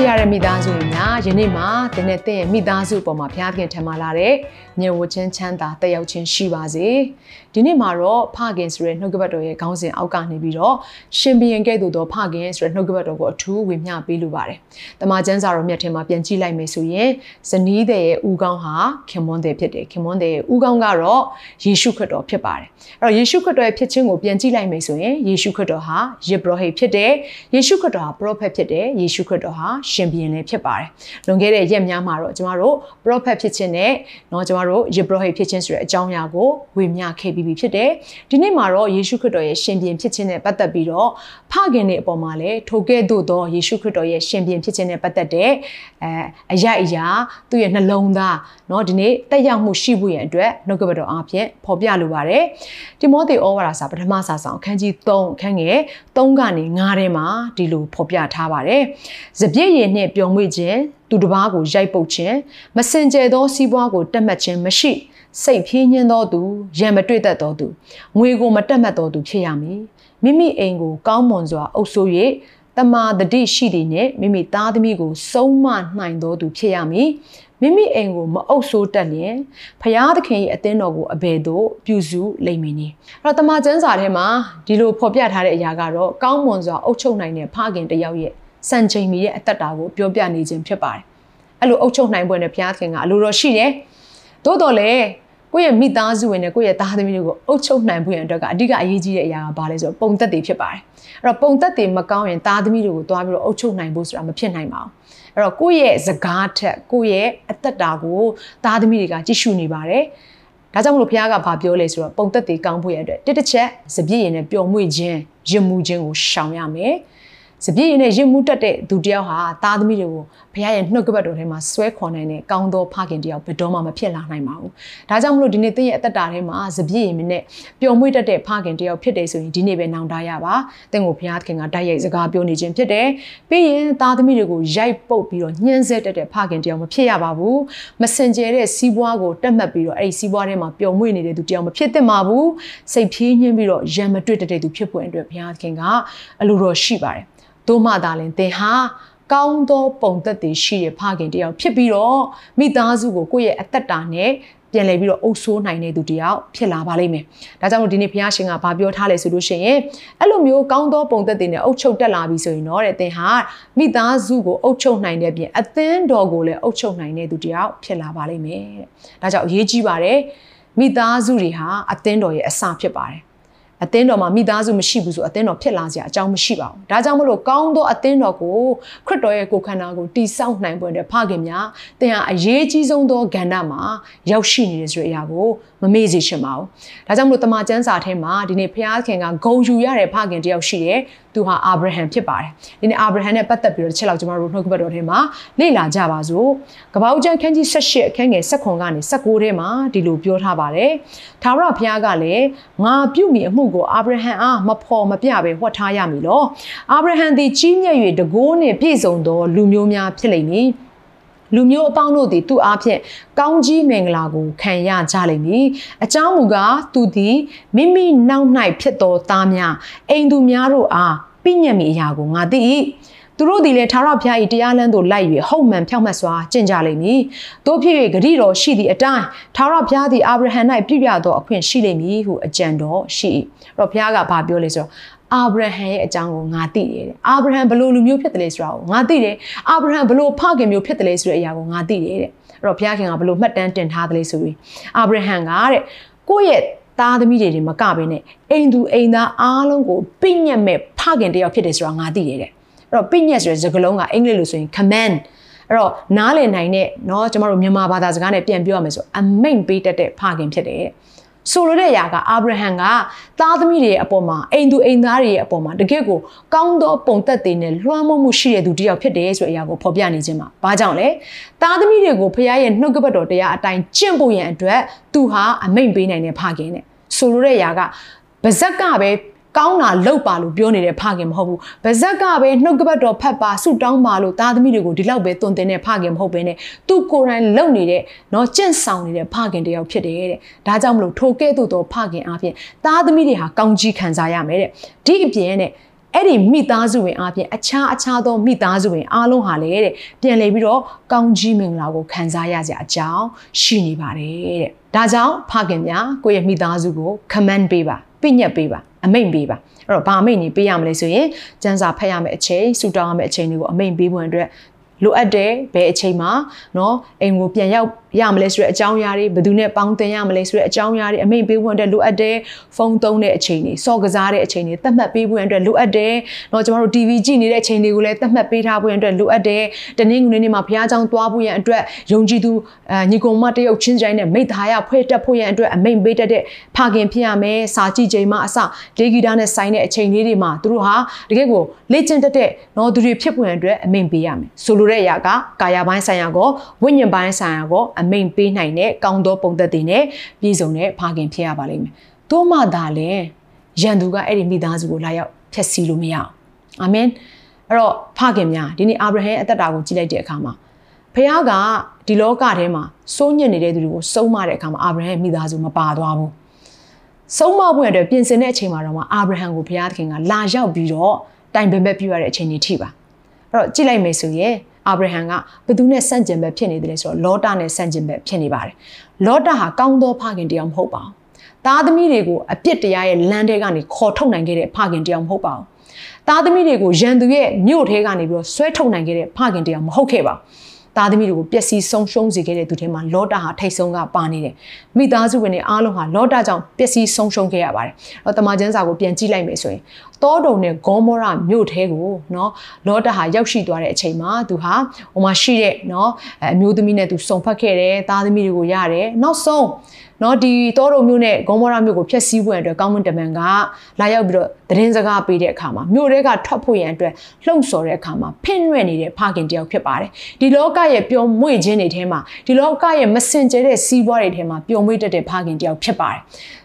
ချစ်ရတဲ့မိသားစုတွေများယနေ့မှာတင်းနဲ့တင်းရဲ့မိသားစုပေါ်မှာဘုရားခင်ထံမှာလာတဲ့ညဝချင်းချမ်းသာတက်ရောက်ခြင်းရှိပါစေဒီနေ့မှာတော့ဖခင်ဆိုတဲ့နှုတ်ကပတ်တော်ရဲ့ခေါင်းစဉ်အောက်ကနေပြီးတော့ရှင်ဘီရင်ကဲ့သို့သောဖခင်ဆိုတဲ့နှုတ်ကပတ်တော်ကိုအထူးဝေမျှပေးလိုပါတယ်တမန်ကျမ်းစာတော်မြတ်ထဲမှာပြန်ကြည့်လိုက်မယ်ဆိုရင်ဇနီးတဲ့ရဲ့ဦးခေါင်းဟာခင်မွန်းတဲ့ဖြစ်တယ်ခင်မွန်းတဲ့ရဲ့ဦးခေါင်းကတော့ယေရှုခရစ်တော်ဖြစ်ပါတယ်အဲ့တော့ယေရှုခရစ်တော်ရဲ့ဖြစ်ခြင်းကိုပြန်ကြည့်လိုက်မယ်ဆိုရင်ယေရှုခရစ်တော်ဟာယေဘရဟိဖြစ်တယ်ယေရှုခရစ်တော်ဟာပရောဖက်ဖြစ်တယ်ယေရှုခရစ်တော်ဟာရှင်ဘီရင်လည်းဖြစ်ပါတယ်လွန်ခဲ့တဲ့ရက်များမှာတော့ကျမတို့ပရောဖက်ဖြစ်ခြင်းနဲ့เนาะကျမတို့ယေဘရဟိဖြစ်ခြင်းဆိုတဲ့အကြောင်းအရာကိုဝေမျှခဲ့ပြီး ပြီဖြစ်တယ်ဒီနေ့မှာတော့ယေရှုခရစ်တော်ရဲ့ရှင်ပြန်ဖြစ်ခြင်းနဲ့ပတ်သက်ပြီးတော့ဖခင်တွေအပေါ်မှာလည်းထိုကဲ့သို့သောယေရှုခရစ်တော်ရဲ့ရှင်ပြန်ဖြစ်ခြင်းနဲ့ပတ်သက်တဲ့အဲအရာအရာသူ့ရဲ့နှလုံးသားเนาะဒီနေ့တက်ရောက်မှုရှိဖို့ရန်အတွက်နှုတ်ကပတ်တော်အားဖြင့်ဖော်ပြလိုပါတယ်တိမောသေဩဝါဒစာပထမစာဆောင်အခန်းကြီး3အခန်းငယ်3ကနေ9ထဲမှာဒီလိုဖော်ပြထားပါတယ်စပြည့်ရည်နှင့်ပျော်မွေ့ခြင်းသူတစ်ပါးကိုရိုက်ပုတ်ခြင်းမစင်ကြဲသောစီးပွားကိုတက်မှတ်ခြင်းမရှိ စိတ်ဖြင်းညင်းသောသူရံမတွေ့တတ်သောသူငွေကိုမတက်မှတ်သောသူဖြစ်ရမည်မိမိအိမ်ကိုကောင်းမွန်စွာအုပ်ဆိုး၍တမာတတိရှိသည်နှင့်မိမိသားသမီးကိုစုံမနိုင်သောသူဖြစ်ရမည်မိမိအိမ်ကိုမအုပ်ဆိုးတတ်လျင်ဖရာသခင်၏အသင်းတော်ကိုအဘယ်သို့ပြုစုလိမ့်မည်နည်းအဲ့တော့တမန်ကျမ်းစာထဲမှာဒီလိုဖော်ပြထားတဲ့အရာကတော့ကောင်းမွန်စွာအုပ်ချုပ်နိုင်တဲ့ဖခင်တယောက်ရဲ့စံချိန်မီရဲ့အသက်တာကိုပြောပြနေခြင်းဖြစ်ပါတယ်အဲ့လိုအုပ်ချုပ်နိုင်ပွဲနဲ့ဘုရားသခင်ကအလိုတော်ရှိတယ် သို့တော်လည်းကိုယ့်ရဲ့မိသားစုဝင်နဲ့ကိုယ့်ရဲ့သားသမီးတွေကိုအုပ်ချုပ်နိုင်ဖို့ရန်အတွက်ကအဓိကအရေးကြီးတဲ့အရာကဘာလဲဆိုတော့ပုံသက်တွေဖြစ်ပါတယ်အဲ့တော့ပုံသက်တွေမကောင်းရင်သားသမီးတွေကိုတွားပြီးတော့အုပ်ချုပ်နိုင်ဖို့ဆိုတာမဖြစ်နိုင်ပါဘူးအဲ့တော့ကိုယ့်ရဲ့စကားထက်ကိုယ့်ရဲ့အသက်တာကိုသားသမီးတွေကကြည့်ရှုနေပါတယ်ဒါကြောင့်မလို့ဘုရားကဘာပြောလဲဆိုတော့ပုံသက်တွေကောင်းဖို့ရတဲ့တစ်တစ်ချက်စပြည့်ရင်နဲ့ပျော်မွေ့ခြင်းရမှုခြင်းကိုရှောင်ရမယ်။ စပြည့်ရင်နဲ့ရင်မှုတက်တဲ့သူတယောက်ဟာသားသမီးတွေကိုဘုရားရဲ့နှုတ်ကပတ်တော်ထဲမှာဆွဲခေါ်နိုင်တဲ့ကောင်းသောဖခင်တယောက်ဘယ်တော့မှမဖြစ်လာနိုင်ပါဘူး။ဒါကြောင့်မလို့ဒီနေ့သင်ရဲ့အသက်တာထဲမှာစပြည့်ရင်နဲ့ပျော်မွေ့တတ်တဲ့ဖခင်တယောက်ဖြစ်တယ်ဆိုရင်ဒီနေ့ပဲနောင်တရပါ။သင်ကိုဘုရားသခင်ကတိုက်ရိုက်စကားပြောနေခြင်းဖြစ်တယ်။ပြီးရင်သားသမီးတွေကိုရိုက်ပုတ်ပြီးတော့ညှင်းဆဲတတ်တဲ့ဖခင်တယောက်မဖြစ်ရပါဘူး။မစင်ကြဲတဲ့စီးပွားကိုတက်မှတ်ပြီးတော့အဲ့ဒီစီးပွားထဲမှာပျော်မွေ့နေတဲ့သူတယောက်မဖြစ်သင့်ပါဘူး။စိတ်ဖြည်းညှင်းပြီးတော့ရံမတွေ့တတ်တဲ့သူဖြစ်ဖို့အတွက်ဘုရားသခင်ကအလိုတော်ရှိပါတယ်။ တို့မှသာလင်သင်ဟာကောင်းသောပုံသက်တည်ရှိတဲ့ဖခင်တယောက်ဖြစ်ပြီးတော့မိသားစုကိုကိုယ့်ရဲ့အသက်တာနဲ့ပြန်လည်ပြီးတော့အုပ်ဆိုးနိုင်တဲ့သူတယောက်ဖြစ်လာပါလိမ့်မယ်။ဒါကြောင့်မို့ဒီနေ့ဘုရားရှင်ကဘာပြောထားလဲဆိုလို့ရှိရင်အဲ့လိုမျိုးကောင်းသောပုံသက်တွေနဲ့အုပ်ချုပ်တက်လာပြီဆိုရင်တော့တဲ့သင်ဟာမိသားစုကိုအုပ်ချုပ်နိုင်တဲ့ပြင်အသင်းတော်ကိုလည်းအုပ်ချုပ်နိုင်တဲ့သူတယောက်ဖြစ်လာပါလိမ့်မယ်တဲ့။ဒါကြောင့်အရေးကြီးပါတယ်မိသားစုတွေဟာအသင်းတော်ရဲ့အစဖြစ်ပါတယ် အသင်းတော်မှာမိသားစုမရှိဘူးဆိုအသင်းတော်ဖြစ်လာစရာအကြောင်းမရှိပါဘူး။ဒါကြောင့်မလို့ကောင်းသောအသင်းတော်ကိုခရစ်တော်ရဲ့ကိုယ်ခန္ဓာကိုတည်ဆောက်နိုင်ပွင့်တဲ့ဖခင်များသင်ဟာအရေးကြီးဆုံးသောကဏ္ဍမှာရောက်ရှိနေတယ်ဆိုတဲ့အရာကို မမေ့စေချင်ပါဘူး။ဒါကြောင့်မလို့တမန်ကျမ်းစာထဲမှာဒီနေ့ဖခင်ကဂုံယူရတဲ့ဖခင်တယောက်ရှိတယ်။သူဟာအာဗြဟံဖြစ်ပါတယ်။ဒီနေ့အာဗြဟံနဲ့ပတ်သက်ပြီးတော့တစ်ချက်လောက်ကျွန်တော်တို့နှုတ်ကပတ်တော်ထဲမှာလေ့လာကြပါစို့။ကပ္ပဦးကျမ်းခန်းကြီး78အခန်းငယ်16ကနေ19ထဲမှာဒီလိုပြောထားပါတယ်။ထာဝရဘုရားကလည်းငါပြုမိအမှုကိုအာဗြဟံအားမဖော်မပြပဲဟောထားရမည်လော။အာဗြဟံသည်ကြီးမြတ်၍တကိုးနှင့်ပြည့်စုံသောလူမျိုးများဖြစ်လိမ့်မည်။ လူမျိုးအပေါင်းတို့သည်သူ့အားဖြင့်ကောင်းကြီးမင်္ဂလာကိုခံရကြလိမ့်မည်အကြောင်းမူကားသူသည်မိမိနောက်၌ဖြစ်သောသားများအိမ်သူများတို့အားပြည့်ညတ်မိအရာကိုငါသိ၏သူတို့သည်လည်းထာဝရဘုရား၏တရားလမ်းသို့လိုက်၍ဟုတ်မှန်ဖြောင့်မတ်စွာကျင့်ကြလိမ့်မည်။တို့ဖြစ်၍ဂရိတော်ရှိသည့်အတိုင်းထာဝရဘုရားသည်အာဗြဟံ၌ပြည့်ပြသောအခွင့်ရှိလိမ့်မည်ဟုအကြံတော်ရှိ၏။အဲ့တော့ဘုရားကဘာပြောလဲဆိုတော့ အာဗြဟံရဲ့အကြောင်းကိုငါသိတယ်တဲ့အာဗြဟံဘလို့လူမျိုးဖြစ်တယ်လဲဆိုတာကိုငါသိတယ်အာဗြဟံဘလို့ဖခင်မျိုးဖြစ်တယ်လဲဆိုတဲ့အရာကိုငါသိတယ်တဲ့အဲ့တော့ဘုရားခင်ကဘလို့မှတ်တမ်းတင်ထားတယ်လဲဆိုပြီးအာဗြဟံကတဲ့ကိုယ့်ရဲ့သားသမီးတွေမကဘဲနဲ့အိမ်သူအိမ်သားအားလုံးကိုပြည့်ညက်မဲ့ဖခင်တယောက်ဖြစ်တယ်ဆိုတာငါသိတယ်တဲ့အဲ့တော့ပြည့်ညက်ဆိုတဲ့စကားလုံးကအင်္ဂလိပ်လိုဆိုရင် command အဲ့တော့နားလည်နိုင်တဲ့เนาะကျမတို့မြန်မာဘာသာစကားနဲ့ပြန်ပြောရမယ်ဆိုအမိန့်ပေးတတ်တဲ့ဖခင်ဖြစ်တယ် ဆိုလိုတဲ့အရာကအာဗြဟံကသားသမီးတွေရဲ့အပေါ်မှာအိမ်သူအိမ်သားတွေရဲ့အပေါ်မှာတကယ့်ကိုကောင်းသောပုံသက်တွေနဲ့လွှမ်းမိုးမှုရှိတဲ့သူတစ်ယောက်ဖြစ်တယ်ဆိုတဲ့အရာကိုဖော်ပြနေခြင်းပါ။ဘာကြောင့်လဲ။သားသမီးတွေကိုဖခင်ရဲ့နှုတ်ကပတ်တော်တရားအတိုင်းကျင့်ဖို့ရန်အတွက်သူဟာအမိန့်ပေးနိုင်တဲ့ဖခင်နဲ့ဆိုလိုတဲ့အရာကဗဇက်ကပဲ ကောင်းတာလောက်ပါလို့ပြောနေတဲ့ဖခင်မဟုတ်ဘူး။ဗဇက်ကပဲနှုတ်ကပတ်တော်ဖတ်ပါဆုတောင်းပါလို့သားသမီးတွေကိုဒီလောက်ပဲတုံတင်တဲ့ဖခင်မဟုတ်ဘဲနဲ့သူကိုယ်တိုင်လုံနေတဲ့နော်ကြင့်ဆောင်နေတဲ့ဖခင်တယောက်ဖြစ်တယ်တဲ့။ဒါကြောင့်မလို့ထိုကဲ့သို့သောဖခင်အပြင်သားသမီးတွေဟာကောင်းကြီးခံစားရမယ်တဲ့။ဒီအပြင်နဲ့အဲ့ဒီမိသားစုဝင်အပြင်အခြားအခြားသောမိသားစုဝင်အားလုံးဟာလည်းတဲ့ပြန်လည်ပြီးတော့ကောင်းကြီးမင်္ဂလာကိုခံစားရကြအကြောင်းရှိနေပါတယ်တဲ့ဒါကြောင့်ဖခင်များကိုယ့်ရဲ့မိသားစုကို command ပေးပါ ပြညတ်ပေးပါအမိန့်ပေးပါအဲ့တော့ဘာအမိန့်နေပေးရမလဲဆိုရင်စံစာဖတ်ရမယ့်အချိန်ဆူတောင်းရမယ့်အချိန်တွေကိုအမိန့်ပေးဖို့အတွက်လိုအပ်တယ်ဘယ်အချိန်မှာเนาะအိမ်ကိုပြန်ရောက် ရမလဲဆိုတဲ့အကြောင်းအရာတွေဘယ်သူနဲ့ပေါင်းသင်ရမလဲဆိုတဲ့အကြောင်းအရာတွေအမိန့်ပေးဖို့အတွက်လိုအပ်တဲ့ဖုန်းသုံးတဲ့အချိန်တွေစော်ကစားတဲ့အချိန်တွေသတ်မှတ်ပေးဖို့အတွက်လိုအပ်တယ်။တော့ကျမတို့ TV ကြည့်နေတဲ့အချိန်တွေကိုလည်းသတ်မှတ်ပေးထားဖို့အတွက်လိုအပ်တယ်။တနင်္ဂနွေနေ့မှာဘုရားကျောင်းသွားဖို့ရန်အတွက်ယုံကြည်သူညီကောင်မတယောက်ချင်းချိုင်းနဲ့မိသားရဖွဲ့တက်ဖို့ရန်အတွက်အမိန့်ပေးတတ်တဲ့ဖခင်ဖြစ်ရမယ်။စာကြည့်ချိန်မှအစဒေဂီတာနဲ့ဆိုင်တဲ့အချိန်လေးတွေမှာသူတို့ဟာတကယ့်ကိုလေ့ကျင့်တတ်တဲ့နော်သူတွေဖြစ်ဖို့ရန်အတွက်အမိန့်ပေးရမယ်။ဆိုလိုတဲ့အရာကကာယပိုင်းဆိုင်ရာကောဝိညာဉ်ပိုင်းဆိုင်ရာကောအမိန်ပေးနိုင်တဲ့ကောင်းသောပုံသက်တွေနဲ့ပြည့်စုံတဲ့ဖခင်ဖြစ်ရပါလိမ့်မယ်။သို့မှသာလဲရန်သူကအဲ့ဒီမိသားစုကိုလာရောက်ဖျက်ဆီးလို့မရအောင်။အာမင်။အဲ့တော့ဖခင်များဒီနေ့အာဗြဟံအသက်တာကိုကြည့်လိုက်တဲ့အခါမှာဖခင်ကဒီလောကထဲမှာစိုးညစ်နေတဲ့သူတွေကိုစုံမတဲ့အခါမှာအာဗြဟံမိသားစုမပါသွားဘူး။ဆုံးမဖို့အတွက်ပြင်ဆင်တဲ့အချိန်မှာတော့မှအာဗြဟံကိုဘုရားသခင်ကလာရောက်ပြီးတော့တိုင်ပင်ပဲပြုရတဲ့အချိန်ကြီးထိပါ။အဲ့တော့ကြည့်လိုက်မယ်ဆိုရင် အာဗြဟံကဘသူနဲ့ဆန့်ကျင်ဘက်ဖြစ်နေတယ်ဆိုတော့လောတာနဲ့ဆန့်ကျင်ဘက်ဖြစ်နေပါတယ်လောတာဟာကောင်းသောဖခင်တရားမဟုတ်ပါဘူးသားသမီးတွေကိုအပြစ်တရားရဲ့လမ်းထဲကနေခေါ်ထုတ်နိုင်ခဲ့တဲ့ဖခင်တရားမဟုတ်ပါဘူးသားသမီးတွေကိုရန်သူရဲ့မြို့ထဲကနေပြီးတော့ဆွဲထုတ်နိုင်ခဲ့တဲ့ဖခင်တရားမဟုတ်ခဲ့ပါဘူး သားသမီးတွေကိုပျက်စီးဆုံးရှုံးစေခဲ့တဲ့သူတွေမှာလောတာဟာထိတ်ဆုံးကပါနေတယ်။မိသားစုဝင်တွေအားလုံးဟာလောတာကြောင့်ပျက်စီးဆုံးရှုံးခဲ့ရပါတယ်။အဲ့တော့တမန်ကျမ်းစာကိုပြန်ကြည့်လိုက်မယ်ဆိုရင်တောတုံနဲ့ဂေါမောရမြို့ထဲကိုနော်လောတာဟာရောက်ရှိသွားတဲ့အချိန်မှာသူဟာဟိုမှာရှိတဲ့နော်အမျိုးသမီးနဲ့သူစုံဖက်ခဲ့တယ်။သားသမီးတွေကိုရတယ်။နောက်ဆုံး နော်ဒီတောတော်မြို့နဲ့ဂေါမောရမြို့ကိုဖျက်ဆီးဖို့အတွက်ကောင်းမွန်တမန်ကလာရောက်ပြီးတော့သတင်းစကားပေးတဲ့အခါမှာမြို့တွေကထွက်ဖို့ရန်အတွက်လှုံ့ဆော်တဲ့အခါမှာဖင့်ရွက်နေတဲ့ဖခင်တယောက်ဖြစ်ပါတယ်ဒီလောကရဲ့ပျော်မွေ့ခြင်းတွေထဲမှာဒီလောကရဲ့မစင်ကြဲတဲ့စီးပွားတွေထဲမှာပျော်မွေ့တတ်တဲ့ဖခင်တယောက်ဖြစ်ပါတယ်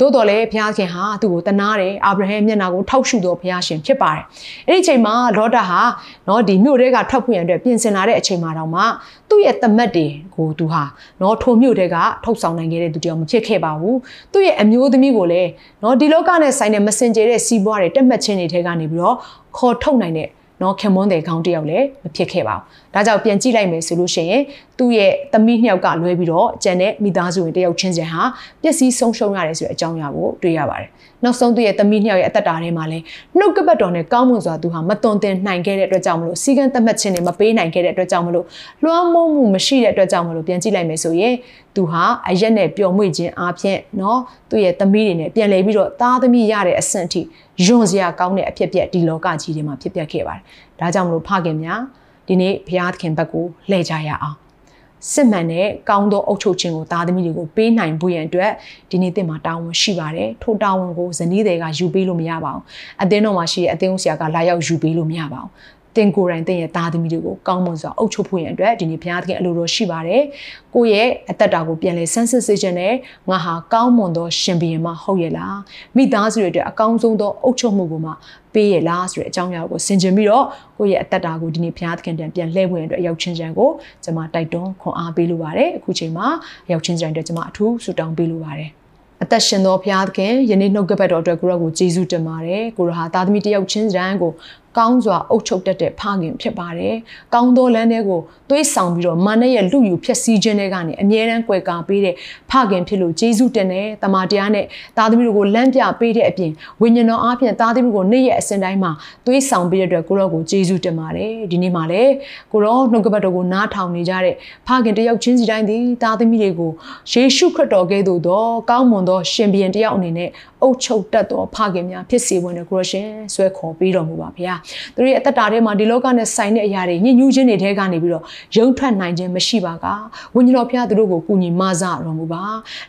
သို့တော်လည်းဘုရားခင်ဟာသူ့ကိုတနာတယ်အာဗြဟံမျက်နှာကိုထောက်ရှုတော်ဘုရားရှင်ဖြစ်ပါတယ်အဲ့ဒီအချိန်မှာလောတာဟာနော်ဒီမြို့တွေကထွက်ဖို့ရန်အတွက်ပြင်ဆင်လာတဲ့အချိန်မှာတော့မှသူ့ရဲ့တမတ်တွေကိုသူဟာနော်ထိုမြို့တွေကထုတ်ဆောင်နိုင်ခဲ့တဲ့သူတယောက်မဖြစ်ခဲ့ပါဘူးသူ့ရဲ့အမျိုးသမီးကိုလည်းနော်ဒီလောကနဲ့ဆိုင်တဲ့မစင်ကြဲတဲ့စီးပွားတွေတက်မှတ်ခြင်းတွေထဲကနေပြီးတော့ခေါ်ထုတ်နိုင်တဲ့နော်ခင်မွန်းတဲ့ခေါင်းတယောက်လည်းမဖြစ်ခဲ့ပါဘူးဒါကြောင့်ပြန်ကြည့်လိုက်မယ်ဆိုလို့ရှိရင်သူ့ရဲ့သမီးနှစ်ယောက်ကလွဲပြီးတော့ကျန်တဲ့မိသားစုဝင်တယောက်ချင်းချင်းဟာပျက်စီးဆုံးရှုံးရတယ်ဆိုတဲ့အကြောင်းအရာကိုတွေ့ရပါတယ်။နောက်ဆုံးသူ့ရဲ့သမီးနှစ်ယောက်ရဲ့အသက်တာထဲမှာလည်းနှုတ်ကပတ်တော်နဲ့ကောင်းမွန်စွာသူဟာမတွန်တင်နိုင်ခဲ့တဲ့အတွက်ကြောင့်မလို့စီကံသတ်မှတ်ခြင်းတွေမပေးနိုင်ခဲ့တဲ့အတွက်ကြောင့်မလို့လွှမ်းမိုးမှုမရှိတဲ့အတွက်ကြောင့်မလို့ပြန်ကြည့်လိုက်မယ်ဆိုရင်သူဟာအရက်နဲ့ပျော်မွေ့ခြင်းအပြင်เนาะသူ့ရဲ့သမီးတွေနဲ့ပြန်လည်ပြီးတော့သားသမီးရတဲ့အဆင့်အထိယွန်စရာကောင်းတဲ့အဖြစ်အပျက်ဒီလောကကြီးထဲမှာဖြစ်ပျက်ခဲ့ပါတယ်။ဒါကြောင့်မလို့ဖခင်များ ဒီနေ့ဘုရားသခင်ဘက်ကိုလှည့်ကြရအောင်။စစ်မှန်တဲ့ကောင်းသောအုပ်ချုပ်ခြင်းကိုသားသမီးတွေကိုပေးနိုင်ဖို့ရန်အတွက်ဒီနေ့တင်မှာတာဝန်ရှိပါတယ်။ထိုတာဝန်ကိုဇနီးတွေကယူပေးလို့မရပါဘူး။အသင်းတော်မှာရှိတဲ့အသင်းဦးဆရာကလာရောက်ယူပေးလို့မရပါဘူး။ တင်ကိုယ်တိုင်တင်ရဲ့သားသမီးတွေကိုကောင်းမွန်စွာအုပ်ချုပ်ဖို့ရန်အတွက်ဒီနေ့ဘုရားသခင်အလိုတော်ရှိပါတယ်။ကိုယ့်ရဲ့အသက်တာကိုပြန်လဲဆန်းစစ်စေခြင်းနဲ့ငါဟာကောင်းမွန်သောရှင်ဘုရင်မဟုတ်ရဲ့လား။မိသားစုတွေအတွက်အကောင်းဆုံးသောအုပ်ချုပ်မှုကိုမှပေးရဲ့လားဆိုတဲ့အကြောင်းအရာကိုဆင်ခြင်ပြီးတော့ကိုယ့်ရဲ့အသက်တာကိုဒီနေ့ဘုရားသခင်တန်ပြန်လှည့်ဝင်အတွက်ရောက်ချင်းချံကိုကျွန်မတိုက်တွန်းခွန်အားပေးလိုပါတယ်။အခုချိန်မှာရောက်ချင်းချံအတွက်ကျွန်မအထူးဆုတောင်းပေးလိုပါတယ်။အသက်ရှင်သောဘုရားသခင်ယနေ့နှုတ်ကပတ်တော်အတွက်ကိုရောကိုယေရှုတင်ပါတယ်ကိုရောဟာသားသမီးတယောက်ချင်းစံကို ကောင်းစွာအုပ်ချုပ်တတ်တဲ့ဖခင်ဖြစ်ပါတယ်။ကောင်းသောလမ်းတွေကိုသွေးဆောင်ပြီးတော့မာနရဲ့လူယူဖြစ်စည်းခြင်းတွေကနေအမြဲတမ်းကွယ်ကာပေးတဲ့ဖခင်ဖြစ်လို့ယေရှုတင်တဲ့တမန်တရားနဲ့သားသမီးတို့ကိုလမ်းပြပေးတဲ့အပြင်ဝိညာဉ်တော်အားဖြင့်သားသမီးကိုနေ့ရက်အစဉ်တိုင်းမှာသွေးဆောင်ပေးတဲ့အတွက်ကိုရောကိုယေရှုတင်ပါတယ်။ဒီနေ့မှာလည်းကိုရောနှုတ်ကပတ်တော်ကိုနားထောင်နေကြတဲ့ဖခင်တယောက်ချင်းစီတိုင်းသည်သားသမီးတွေကိုယေရှုခရစ်တော်ကဲ့သို့သောကောင်းမွန်သောရှင်ဘုရင်တယောက်အနေနဲ့အုပ်ချုပ်တတ်သောဖခင်များဖြစ်စေဝင်တဲ့ကိုရရှင်ဆွဲခေါ်ပေးတော်မူပါဗျာ။သူတို့ရဲ့အသက်တာထဲမှာဒီလောကနဲ့ဆိုင်တဲ့အရာတွေညှဉ်းညူးခြင်းတွေထဲကနေပြီးတော့ရုံထွက်နိုင်ခြင်းမရှိပါကဝိညာဉ်တော်ဖျားသူတို့ကိုကူညီမဆတော်မူပါ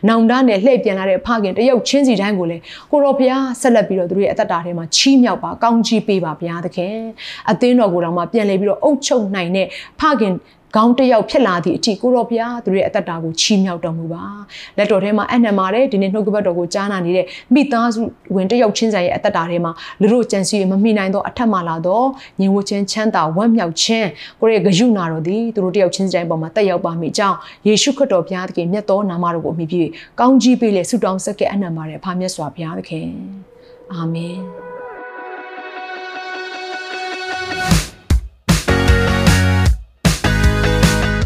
နောင်တနဲ့လှည့်ပြန်လာတဲ့ဖခင်တယောက်ချင်းစီတိုင်းကိုလည်းကိုတော်ဖျားဆက်လက်ပြီးတော့သူတို့ရဲ့အသက်တာထဲမှာချီးမြှောက်ပါကောင်းချီးပေးပါဘုရားသခင်အသင်းတော်ကိုယ်တော်မှာပြန်လည်ပြီးတော့အုပ်ချုပ်နိုင်တဲ့ဖခင် ကောင်းတယောက်ဖြစ်လာသည့်အထိကိုရောဘုရားသူရဲ့အသက်တာကိုချီးမြှောက်တော်မူပါလက်တော်ထဲမှာအနံပါတယ်ဒီနေ့နှုတ်ကပတ်တော်ကိုကြားနာနေတဲ့မိသားစုဝင်တယောက်ချင်းဆိုင်ရဲ့အသက်တာထဲမှာလူတို့ကြံစည်မမိနိုင်သောအထက်မှလာသောညီဝချင်းချမ်းသာဝမ်းမြောက်ခြင်းကိုရဲ့ဂယုဏတော်သည်သူတို့တယောက်ချင်းဆိုင်ပေါ်မှာတက်ရောက်ပါမိကြောင်းယေရှုခရစ်တော်ဘုရားသခင်မြတ်သောနာမတော်ကိုအမိပြုကောင်းကြီးပေးလေဆုတောင်းဆက်ကအနံပါတယ်ဖာမြတ်စွာဘုရားသခင်အာမင်